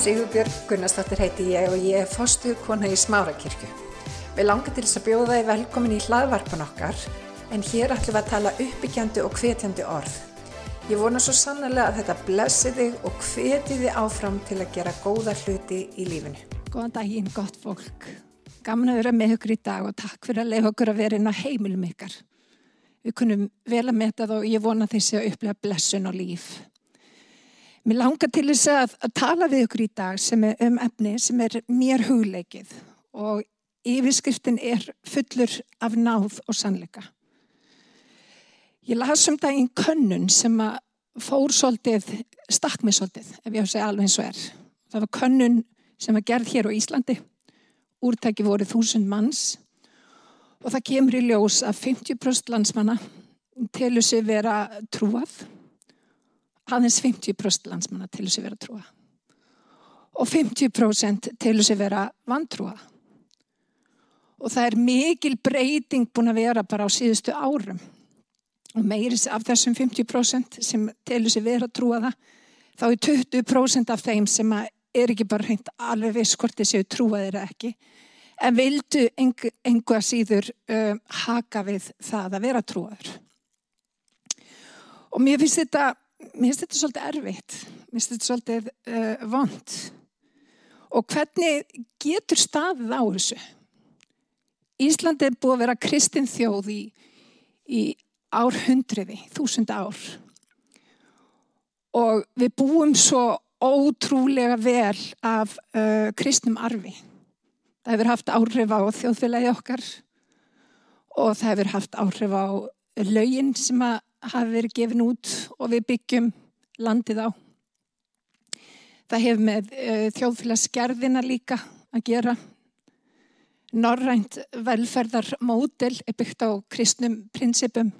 Sigurbjörg Gunnarsdóttir heiti ég og ég er fostu kona í Smárakirkju. Við langar til þess að bjóða þið velkomin í hlaðvarpan okkar en hér ætlum við að tala uppbyggjandi og hvetjandi orð. Ég vona svo sannlega að þetta blessi þig og hveti þið áfram til að gera góða hluti í lífinu. Góðan daginn, gott fólk. Gaman að vera með ykkur í dag og takk fyrir að leiða okkur að vera inn á heimilum ykkar. Við kunum vel að meta það og ég vona þessi að upplega blessun og líf. Mér langar til þess að, að tala við ykkur í dag sem er um efni sem er mér hugleikið og yfirskriftin er fullur af náð og sannleika. Ég las um daginn könnun sem að fór svolítið, stakk mig svolítið ef ég á að segja alveg eins og er. Það var könnun sem var gerð hér á Íslandi. Úrtæki voru þúsund manns og það kemur í ljós að 50% landsmanna telur sig vera trúað aðeins 50% landsmanna til þess að vera trúa. Og 50% til þess að vera vantrúa. Og það er mikil breyting búin að vera bara á síðustu árum. Og meiris af þessum 50% sem til þess að vera trúa það þá er 20% af þeim sem er ekki bara hreint alveg viss hvort þessi trúaðir ekki. En vildu engu að síður uh, haka við það að vera trúaður og mér finnst þetta mér finnst þetta svolítið erfitt, mér finnst þetta svolítið uh, vond og hvernig getur staðið á þessu? Íslandi er búið að vera kristin þjóð í, í árhundriði, þúsund ár og við búum svo ótrúlega vel af uh, kristnum arfi. Það hefur haft áhrif á þjóðfélagi okkar og það hefur haft áhrif á laugin sem að hafi verið gefin út og við byggjum landið á. Það hefur með uh, þjóðfélagsgerðina líka að gera. Norrænt velferðarmódel er byggt á kristnum prinsipum.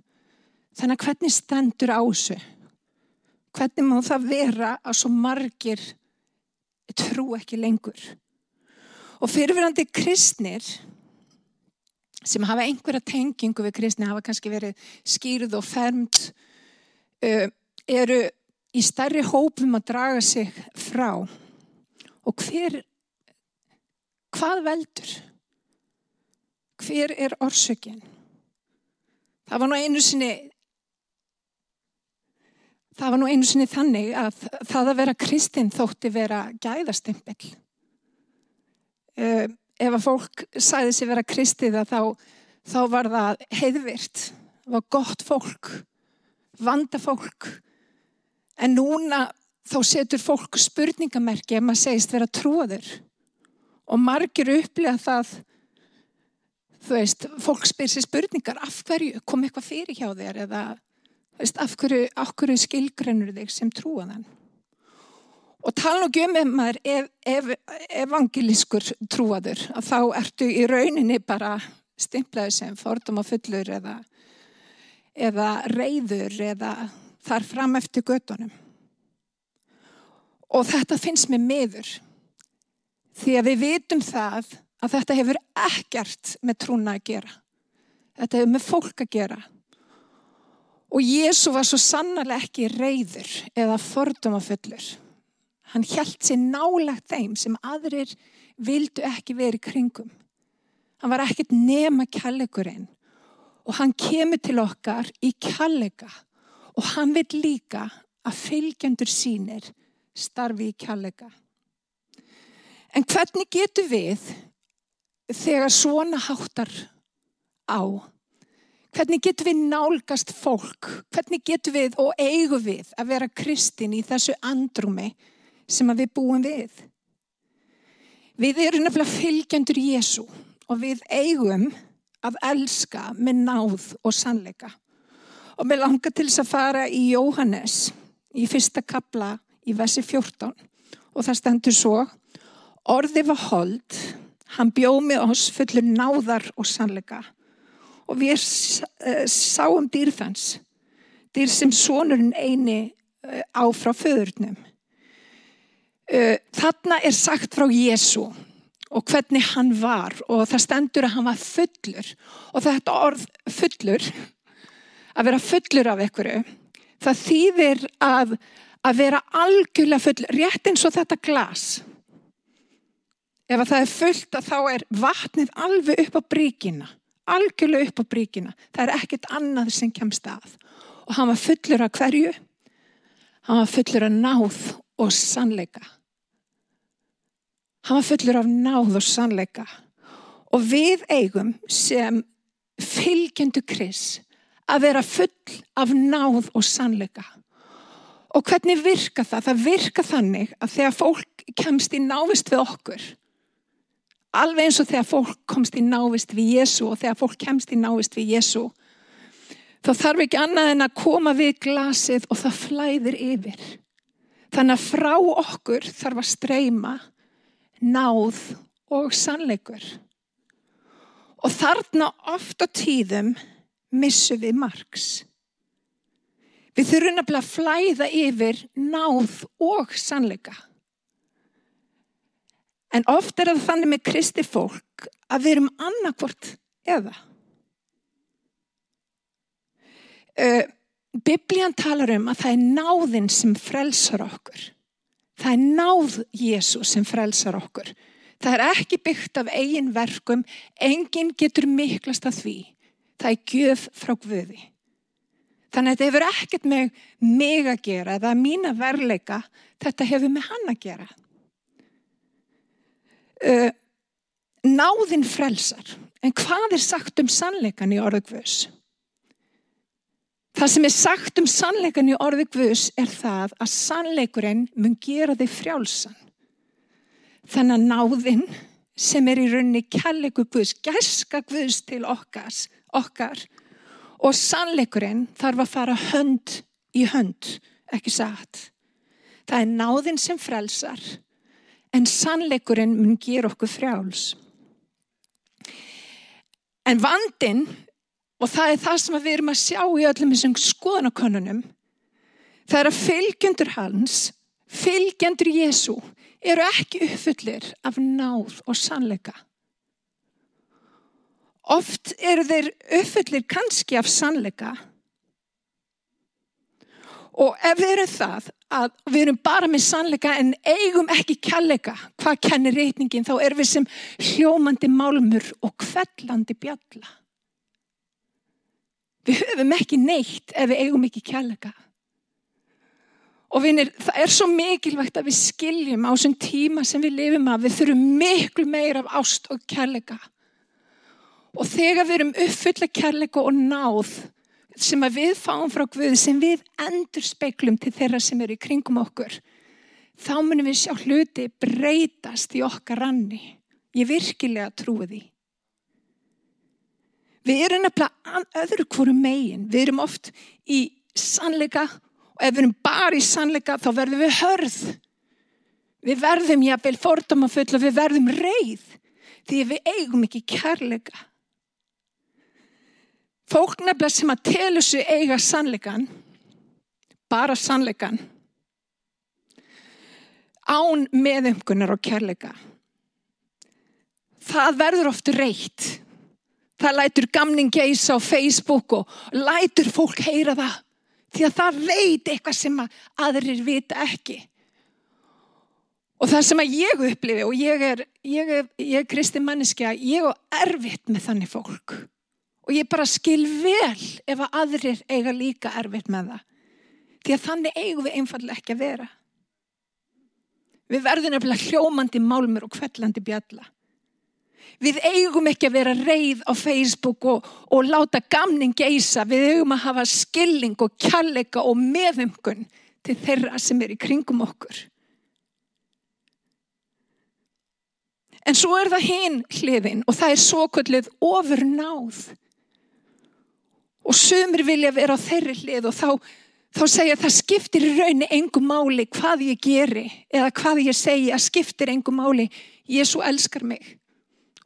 Þannig að hvernig stendur á þessu? Hvernig má það vera að svo margir trú ekki lengur? Og fyrirverandi kristnir sem hafa einhverja tengingu við kristni, hafa kannski verið skýrð og fermt, uh, eru í starri hópum að draga sig frá. Og hver, hvað veldur? Hver er orsökinn? Það var nú einu sinni, það var nú einu sinni þannig að það að vera kristinn þótti vera gæðastempill. Ef að fólk sæði sig vera kristiða þá, þá var það heiðvirt, var gott fólk, vanda fólk. En núna þá setur fólk spurningamerki ef maður segist vera trúaður. Og margir upplega það, þú veist, fólk spyr sér spurningar, af hverju kom eitthvað fyrir hjá þér eða veist, af hverju, hverju skilgrennur þig sem trúaðan. Og tala nú um ef maður ef, ef, evangelískur trúaður að þá ertu í rauninni bara stimplaði sem fordum á fullur eða, eða reyður eða þar fram eftir göttunum. Og þetta finnst mér meður því að við vitum það að þetta hefur ekkert með trúna að gera. Þetta hefur með fólk að gera. Og Jésu var svo sannarlega ekki reyður eða fordum á fullur. Hann hjælt sér nálagt þeim sem aðrir vildu ekki verið kringum. Hann var ekkert nema kjallegurinn og hann kemur til okkar í kjallega og hann vil líka að fylgjandur sínir starfi í kjallega. En hvernig getur við þegar svona háttar á? Hvernig getur við nálgast fólk? Hvernig getur við og eigum við að vera kristin í þessu andrumi sem við búum við. Við erum nefnilega fylgjandur Jésu og við eigum að elska með náð og sannleika. Og mér langar til þess að fara í Jóhannes í fyrsta kabla í versi 14 og það stendur svo Orði var hold, hann bjóð með oss fullur náðar og sannleika og við eh, sáum dýrfans, dýr sem sonurinn eini eh, á frá föðurnum. Eh, þarna er sagt frá Jésu og hvernig hann var og það stendur að hann var fullur og þetta orð fullur, að vera fullur af einhverju, það þýðir að, að vera algjörlega full, rétt eins og þetta glas. ef að það er fullt að þá er vatnið alveg upp á bríkina, algjörlega upp á bríkina. Það er ekkert annað sem kemst að. Og hann var fullur af hverju? Hann var fullur af náð og sannleika. Hann var fullur af náð og sannleika. Og við eigum sem fylgjendu kris að vera full af náð og sannleika. Og hvernig virka það? Það virka þannig að þegar fólk kemst í návist við okkur, alveg eins og þegar fólk komst í návist við Jésu og þegar fólk kemst í návist við Jésu, þá þarf ekki annað en að koma við glasið og það flæðir yfir. Þannig að frá okkur þarf að streyma náð og sannleikur. Og þarna oft á tíðum missu við margs. Við þurfum nefnilega að flæða yfir náð og sannleika. En oft er það þannig með kristi fólk að við erum annarkvort eða. Uh, Biblían talar um að það er náðin sem frelsar okkur. Það er náð Jésu sem frelsar okkur. Það er ekki byggt af eigin verkum, enginn getur miklast að því. Það er gjöf frá Guði. Þannig að þetta hefur ekkert með mig að gera eða mína verleika, þetta hefur með hann að gera. Uh, náðin frelsar, en hvað er sagt um sannleikan í orðugvöðs? Það sem er sagt um sannleikan í orðugvöðs er það að sannleikurinn mun gera þig frjálsan. Þannig að náðin sem er í raunni kærleiku Guðs, gæska Guðs til okkars, okkar og sannleikurinn þarf að fara hönd í hönd, ekki satt. Það er náðin sem frelsar en sannleikurinn mun gera okkur frjáls. En vandin, og það er það sem við erum að sjá í öllum þessum skoðanakonunum, það er að fylgjendur hans, fylgjendur Jésu, eru ekki uppfullir af náð og sannleika. Oft eru þeir uppfullir kannski af sannleika og ef við erum það að við erum bara með sannleika en eigum ekki kjallega hvað kennir reytingin þá erum við sem hljómandi málmur og kvellandi bjalla. Við höfum ekki neitt ef við eigum ekki kjallega. Og vinir, það er svo mikilvægt að við skiljum á þessum tíma sem við lifum að við þurfum miklu meir af ást og kærleika. Og þegar við erum uppfulla kærleika og náð sem við fáum frá Guð sem við endur speiklum til þeirra sem eru í kringum okkur, þá munum við sjá hluti breytast í okkar ranni. Ég virkilega trúi því. Við erum nefnilega öðru hverju megin. Við erum oft í sannleika og ef við erum bara í sannleika þá verðum við hörð. Við verðum jáfnveil fordómafull og við verðum reið því við eigum ekki kærleika. Fólk nefnilega sem að telur sig eiga sannleikan, bara sannleikan, án meðumkunar og kærleika. Það verður oft reitt. Það lætur gamning geisa á Facebook og lætur fólk heyra það því að það veit eitthvað sem aðrir vita ekki. Og það sem að ég upplifi og ég er, ég er, ég er kristi manneskja, ég er erfitt með þannig fólk. Og ég bara skil vel ef að aðrir eiga líka erfitt með það. Því að þannig eigum við einfallega ekki að vera. Við verðum nefnilega hljómandi málmur og kvellandi bjalla. Við eigum ekki að vera reið á Facebook og, og láta gamning geisa. Við eigum að hafa skilling og kjallega og meðumgun til þeirra sem er í kringum okkur. En svo er það hinn hliðin og það er svo kvöldið ofur náð. Og sumir vilja vera á þeirri hlið og þá, þá segja það skiptir í raunni engum máli hvað ég geri eða hvað ég segja skiptir engum máli. Jésu elskar mig.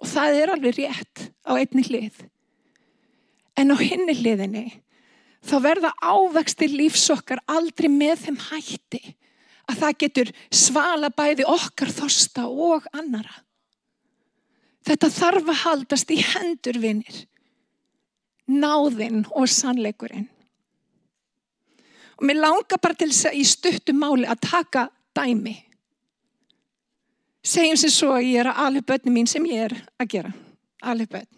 Og það er alveg rétt á einni hlið. En á hinni hliðinni þá verða ávextir lífsokkar aldrei með þeim hætti að það getur svala bæði okkar þosta og annara. Þetta þarf að haldast í hendur vinnir. Náðinn og sannleikurinn. Og mér langar bara til þess að í stuttum máli að taka dæmi. Segjum sem svo að ég er að alveg börnum mín sem ég er að gera. Alveg börn.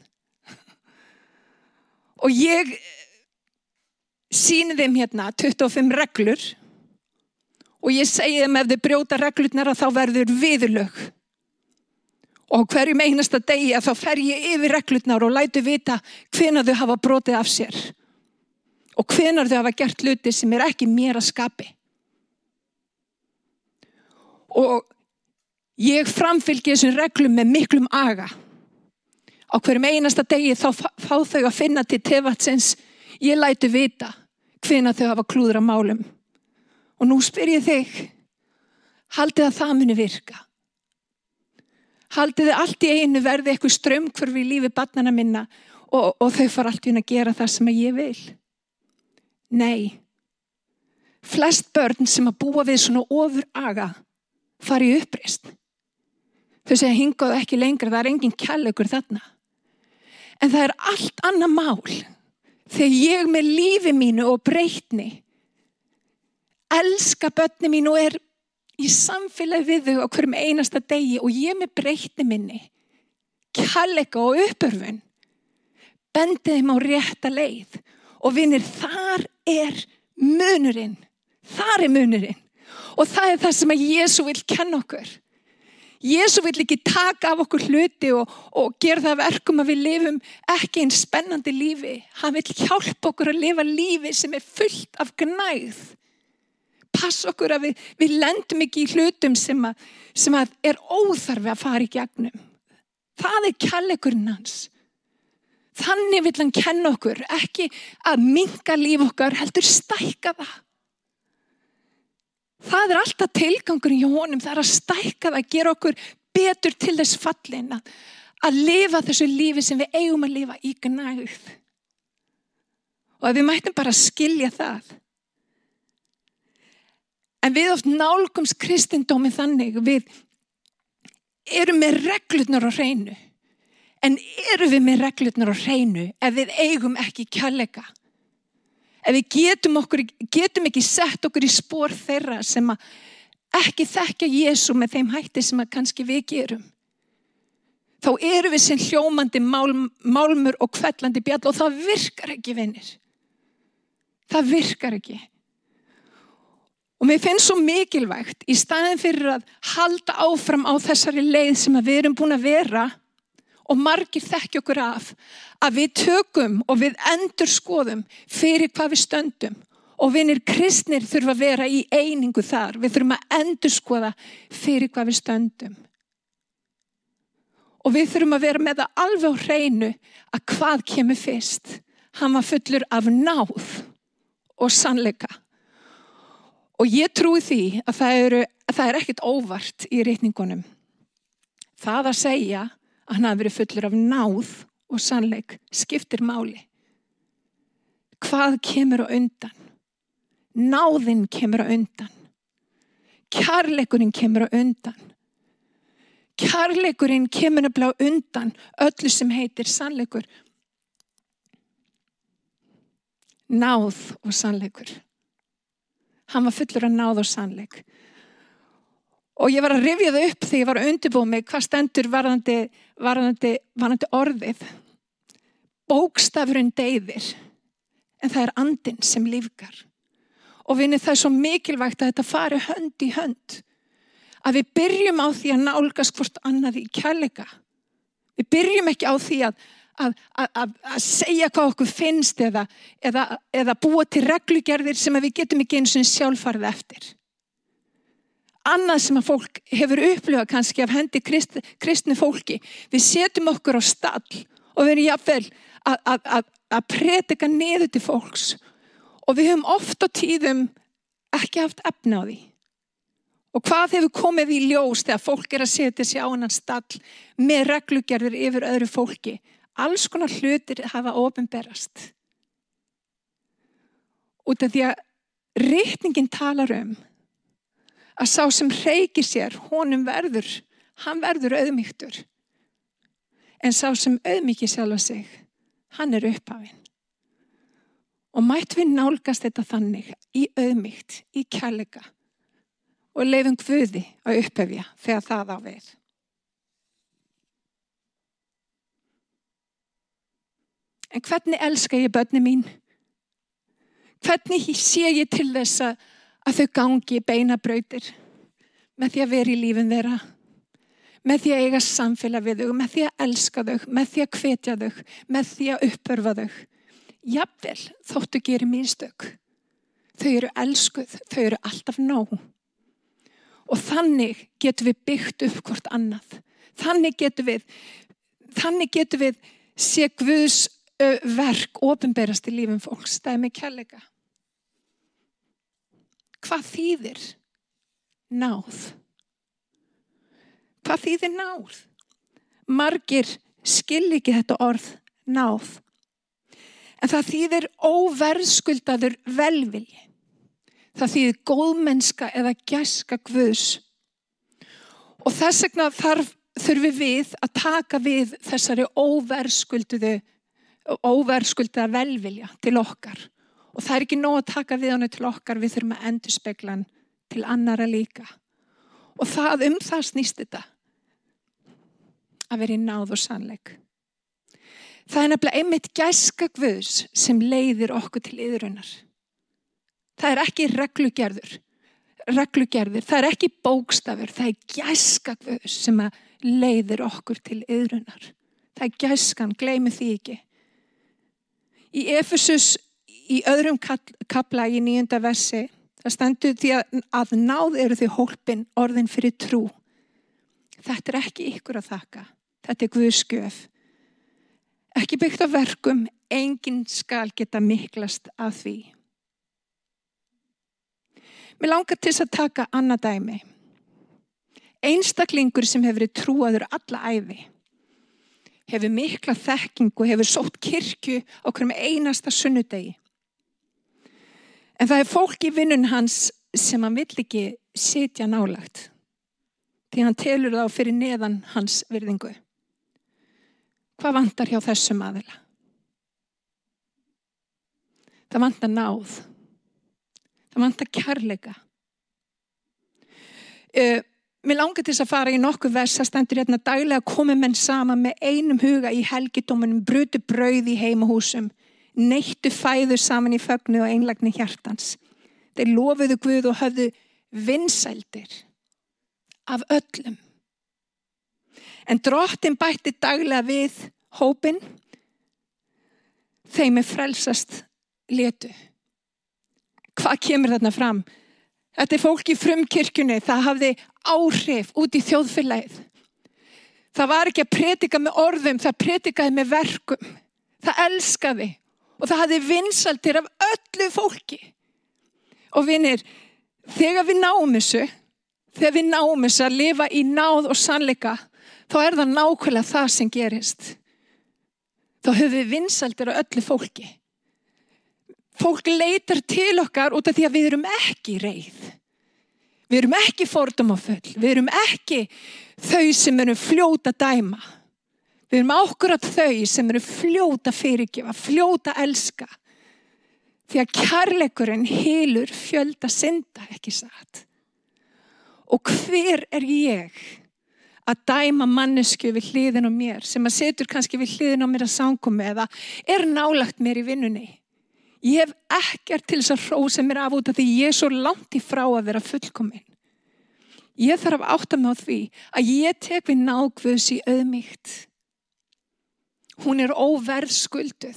Og ég síni þeim hérna 25 reglur og ég segi þeim ef þau brjóta reglurnar að þá verður viðlög. Og hverjum einasta degi að þá fer ég yfir reglurnar og lætu vita hvena þau hafa brotið af sér. Og hvena þau hafa gert hluti sem er ekki mér að skapi. Og ég framfylgi þessum reglum með miklum aga. Á hverjum einasta degi þá fá þau að finna til tefatsins ég lætu vita hvena þau hafa klúður á málum. Og nú spyr ég þig, haldið að það muni virka? Haldið þið allt í einu verði eitthvað strömmkvörfi í lífi barnana minna og, og þau fara allt í einu að gera það sem ég vil? Nei. Flest börn sem að búa við svona ofur aga fari uppreist. Þau segja hingaðu ekki lengra, það er engin kjallegur þarna. En það er allt annað mál þegar ég með lífi mínu og breytni elska börni mín og er í samfélagi við þau á hverjum einasta degi og ég með breytni minni kjallega og uppörfun bendið þeim á rétta leið. Og vinir þar er munurinn. Þar er munurinn. Og það er það sem að Jésu vil kenna okkur Jésu vil ekki taka af okkur hluti og, og gera það verkum að við lifum ekki einn spennandi lífi. Hann vil hjálpa okkur að lifa lífi sem er fullt af gnæð. Pass okkur að við, við lendum ekki í hlutum sem að, sem að er óþarfi að fara í gegnum. Það er kjallegurinn hans. Þannig vil hann kenna okkur, ekki að minga líf okkar, heldur stækka það. Það er alltaf tilgangurinn hjá honum, það er að stækka það, að gera okkur betur til þess fallin, að, að lifa þessu lífi sem við eigum að lifa í gnægð. Og að við mættum bara skilja það. En við oft nálgums kristindómi þannig, við erum með reglurnar á hreinu. En eru við með reglurnar á hreinu ef við eigum ekki kjallega? Ef við getum, okkur, getum ekki sett okkur í spór þeirra sem ekki þekkja Jésu með þeim hætti sem kannski við gerum þá eru við sem hljómandi málm, málmur og kvellandi bjall og það virkar ekki vinnir það virkar ekki. Og mér finnst svo mikilvægt í staðin fyrir að halda áfram á þessari leið sem við erum búin að vera og margir þekkja okkur af að við tökum og við endur skoðum fyrir hvað við stöndum og vinir kristnir þurfa að vera í einingu þar. Við þurfum að endur skoða fyrir hvað við stöndum. Og við þurfum að vera með það alveg á hreinu að hvað kemur fyrst. Hann var fullur af náð og sannleika. Og ég trúi því að það, eru, að það er ekkit óvart í reyningunum. Það að segja að hann hafi verið fullur af náð og sannleik skiptir máli. Hvað kemur á undan? Náðinn kemur á undan. Kjarleikurinn kemur á undan. Kjarleikurinn kemur að blá undan öllu sem heitir sannleikur. Náð og sannleikur. Hann var fullur af náð og sannleik. Og ég var að rifja það upp þegar ég var að undirbúa mig hvað stendur varðandi, varðandi, varðandi orðið. Bókstafurinn deyðir en það er andin sem lífgar. Og vinni það er svo mikilvægt að þetta fari hönd í hönd. Að við byrjum á því að nálgast hvort annað í kærleika. Við byrjum ekki á því að, að, að, að segja hvað okkur finnst eða, eða, eða búa til reglugerðir sem við getum ekki eins og sjálffarið eftir annað sem að fólk hefur upplifað kannski af hendi krist, kristni fólki. Við setjum okkur á stall og við erum jáfnvel að, predika niður til fólks og við höfum oft á tíðum ekki haft efna á því. Og hvað hefur komið í ljós þegar fólk er að setja sér á annan stall með reglugerður yfir öðru fólki? Alls konar hlutir hafa ofinberast. Út af því að reytningin talar um að sá sem reykir sér, honum verður, hann verður auðmygtur. En sá sem auðmyggi sjálfa sig, hann er upphafinn. Og mætt við nálgast þetta þannig í auðmygt, í kærleika og leifum Guði að upphefja þegar það á við. En hvernig elska ég börni mín? Hvernig sé ég til þess að þau gangi beinabrautir með því að vera í lífin þeirra? Með því að eiga samfélag við þau, með því að elska þau, með því að hvetja þau, með því að uppörfa þau. Jafnvel þóttu gerir mínstök. Þau eru elskuð, þau eru alltaf nóg. Og þannig getur við byggt upp hvort annað. Þannig getur við, þannig getur við sé Guðs verk ofinberast í lífum fólks. Það er með kjallega. Hvað þýðir náð? Hvað þýðir náð? Margir skil ekki þetta orð náð. En það þýðir óverðskuldaður velvilji. Það þýðir góðmennska eða gæska guðs. Og þess vegna þarf, þurfum við að taka við þessari óverðskuldaða velvilja til okkar. Og það er ekki nóg að taka við hana til okkar, við þurfum að endur speklan til annara líka. Og það um það snýst þetta. Að vera í náð og sannleik. Það er nefnilega einmitt gæska guðs sem leiðir okkur til yðrunar. Það er ekki reglugerður. reglugerður. Það er ekki bókstafur. Það er gæska guðs sem leiðir okkur til yðrunar. Það er gæskan, gleimi því ekki. Í Efesus í öðrum kapla í nýjunda versi það stendur því að, að náð eru því hólpin orðin fyrir trú. Þetta er ekki ykkur að þakka. Þetta er Guðskjöf. Ekki byggt á verkum, enginn skal geta miklast af því. Mér langar til að taka annað dæmi. Einstaklingur sem hefur trúaður alla æfi hefur mikla þekkingu, hefur sótt kirkju okkur með einasta sunnudegi. En það er fólk í vinnun hans sem hann vill ekki sitja nálagt. Því hann telur þá fyrir neðan hans virðingu. Hvað vantar hjá þessum aðila? Það vantar náð. Það vantar kærleika. Uh, Mér langar til þess að fara í nokkuð vers að stendur hérna daglega að komi menn sama með einum huga í helgidómanum, brutu brauð í heimahúsum, neittu fæðu saman í fögnu og einlagni hjartans. Þeir lofuðu Guð og höfðu vinsældir af öllum. En drottin bætti daglega við hópin, þeim er frelsast letu. Hvað kemur þarna fram? Þetta er fólk í frumkirkjunni, það hafði áhrif út í þjóðfélagið. Það var ekki að predika með orðum, það predikaði með verkum. Það elskaði og það hafði vinsaldir af öllu fólki. Og vinir, þegar við náum þessu, þegar við náum þessu að lifa í náð og sannleika, þá er það nákvæmlega það sem gerist. Þá höfum við vinsaldir af öllu fólki. Fólk leitar til okkar út af því að við erum ekki reyð. Við erum ekki fordómafull. Við erum ekki þau sem eru fljóta dæma. Við erum ákvörðat þau sem eru fljóta fyrirgefa, fljóta elska. Því að kærleikurinn hilur fjölda synda, ekki satt. Og hver er ég að dæma mannesku við hliðin á mér sem að setur kannski við hliðin á mér að sangum eða er nálagt mér í vinnunni? Ég hef ekkert til þess að hrósa mér af út af því ég er svo langt í frá að vera fullkominn. Ég þarf að átta mig á því að ég tek við nákvöðs í auðmíkt. Hún er óverð skulduð.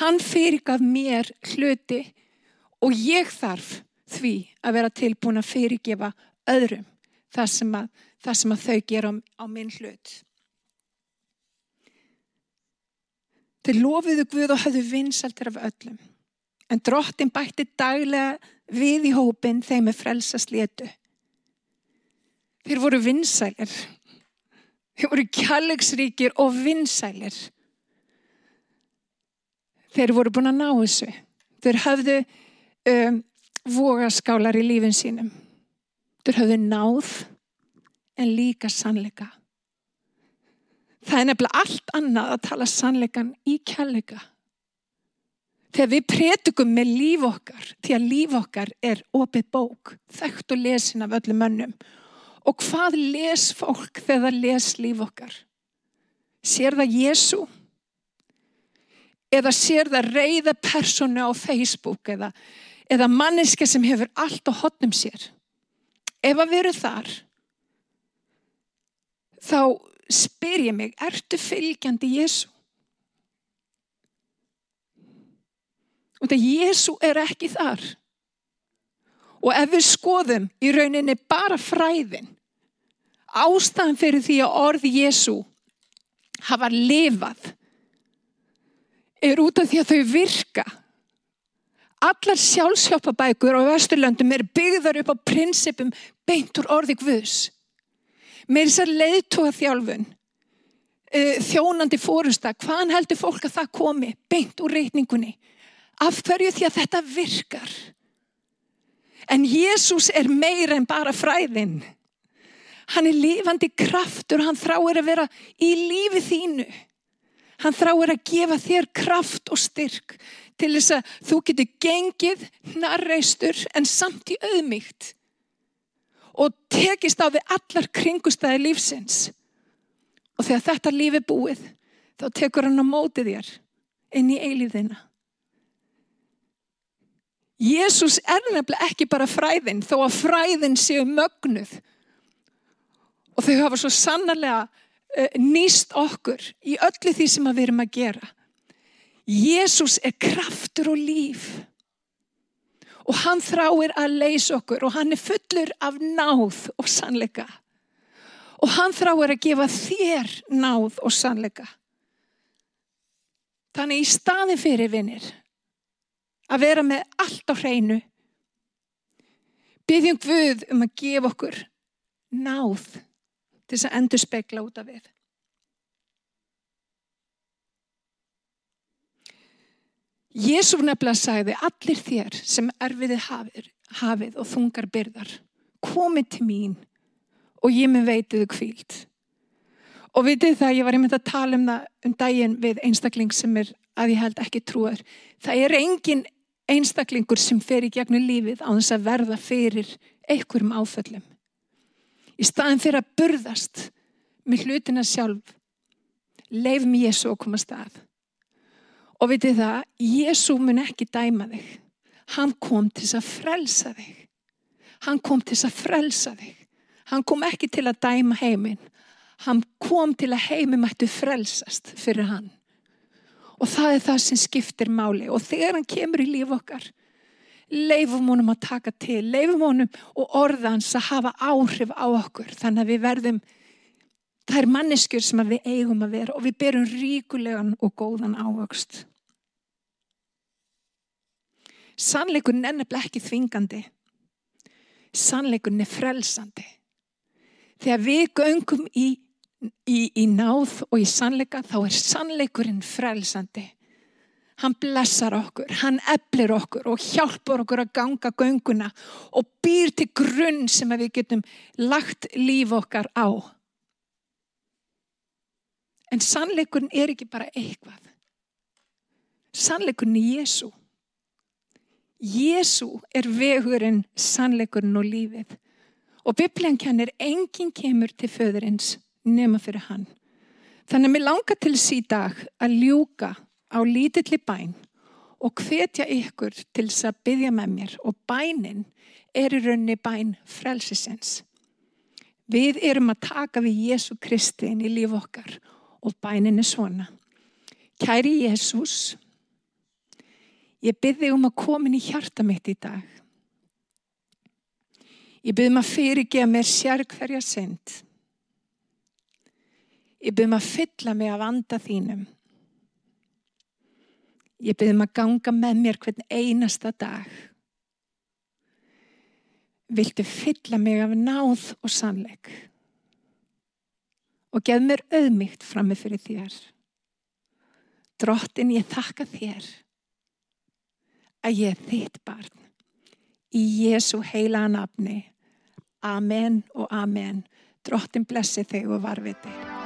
Hann fyrirgaf mér hluti og ég þarf því að vera tilbúin að fyrirgefa öðrum það sem að, það sem að þau gera á, minn hlut. Þeir lofiðu Guð og hafðu vinsaldir af öllum. En drottin bætti daglega við í hópin þeim með frelsast létu. Þeir voru vinsælir. Þeir voru kjallegsríkir og vinsælir. Þeir voru búin að ná þessu. Þeir hafðu um, vogaskálar í lífin sínum. Þeir hafðu náð en líka sannleika. Það er nefnilega allt annað að tala sannleikan í kjallega. Þegar við prétugum með líf okkar, því að líf okkar er opið bók, þekkt og lesin af öllum mönnum. Og hvað les fólk þegar það les líf okkar? Sér það Jésu? Eða sér það reyða personu á Facebook eða, eða manneska sem hefur allt á hotnum sér? Ef að veru þar, þá spyr ég mig, ertu fylgjandi Jésu? Og þetta Jésu er ekki þar. Og ef við skoðum í rauninni bara fræðin, ástæðan fyrir því að orði Jésu hafa lifað, er út af því að þau virka. Allar sjálfsjópabækur á Vesturlöndum er byggðar upp á prinsipum beint úr orði Guðs. Með þessar leiðtóa þjálfun, eh, þjónandi fórusta, hvaðan heldur fólk að það komi beint úr reyningunni? Af hverju því að þetta virkar. En Jésús er meira en bara fræðin. Hann er lifandi kraftur, hann þráir að vera í lífi þínu. Hann þráir að gefa þér kraft og styrk til þess að þú getur gengið narreistur en samt í auðmygt og tekist á við allar kringustæði lífsins. Og þegar þetta lífi búið, þá tekur hann á mótið þér inn í eilíðina. Jésús er nefnilega ekki bara fræðin þó að fræðin séu mögnuð og þau hafa svo sannarlega uh, nýst okkur í öllu því sem við erum að gera. Jésús er kraftur og líf og hann þráir að leysa okkur og hann er fullur af náð og sannleika og hann þráir að gefa þér náð og sannleika. Þannig í staðin fyrir vinnir að vera með allt á hreinu. Byggjum Guð um að gefa okkur náð til þess að endur spekla út af við. Jésu nefnilega sagði allir þér sem erfiði hafið, hafið og þungar byrðar komið til mín og ég með veitiðu kvíld. Og vitið það, ég var einmitt að tala um það um daginn við einstakling sem er að ég held ekki trúar. Það er engin einstaklingur sem fer í gegnum lífið á þess að verða fyrir einhverjum áföllum. Í staðin fyrir að burðast með hlutina sjálf, leifum Jésu að koma stað. Og vitið það, Jésu mun ekki dæma þig. Hann kom til þess að frelsa þig. Hann kom til þess að frelsa þig. Hann kom ekki til að dæma heiminn. Hann kom til að heiminn mættu frelsast fyrir hann og það er það sem skiptir máli og þegar hann kemur í líf okkar leifum honum að taka til. Leifum honum og orðans að hafa áhrif á okkur þannig að við verðum það er manneskjur sem við eigum að vera og við berum ríkulegan og góðan ávöxt. Sannleikurinn er nefnilega ekki þvingandi. Sannleikurinn er frelsandi. Þegar við göngum í í, í náð og í sannleika þá er sannleikurinn frelsandi. Hann blessar okkur, hann eflir okkur og hjálpar okkur að ganga gönguna og býr til grunn sem við getum lagt líf okkar á. En sannleikurinn er ekki bara eitthvað. Sannleikurinn er Jésu. Jésu er vegurinn, sannleikurinn og lífið. Og Biblian kennir enginn kemur til föðurins nema fyrir hann. Þannig að mér langar til dag að ljúka á lítilli bæn og hvetja ykkur til þess að byggja með mér og bænin er í raunni bæn frelsisens. Við erum að taka við Jésu Kristi inn í líf okkar og bænin er svona. Kæri Jésús, ég byrði um að komin í hjarta mitt í dag. Ég byrði um að fyrirgeða mér sérg hverja synd. Ég byrðum að fylla mig af anda þínum. Ég byrðum að ganga með mér hvern einasta dag. Viltu fylla mig af náð og sannleik og geð mér auðmygt frammi fyrir þér. Drottin ég þakka þér að ég er þitt barn. Í Jésu heila nafni. Amen og amen. Drottin blessi þig og varfið þig.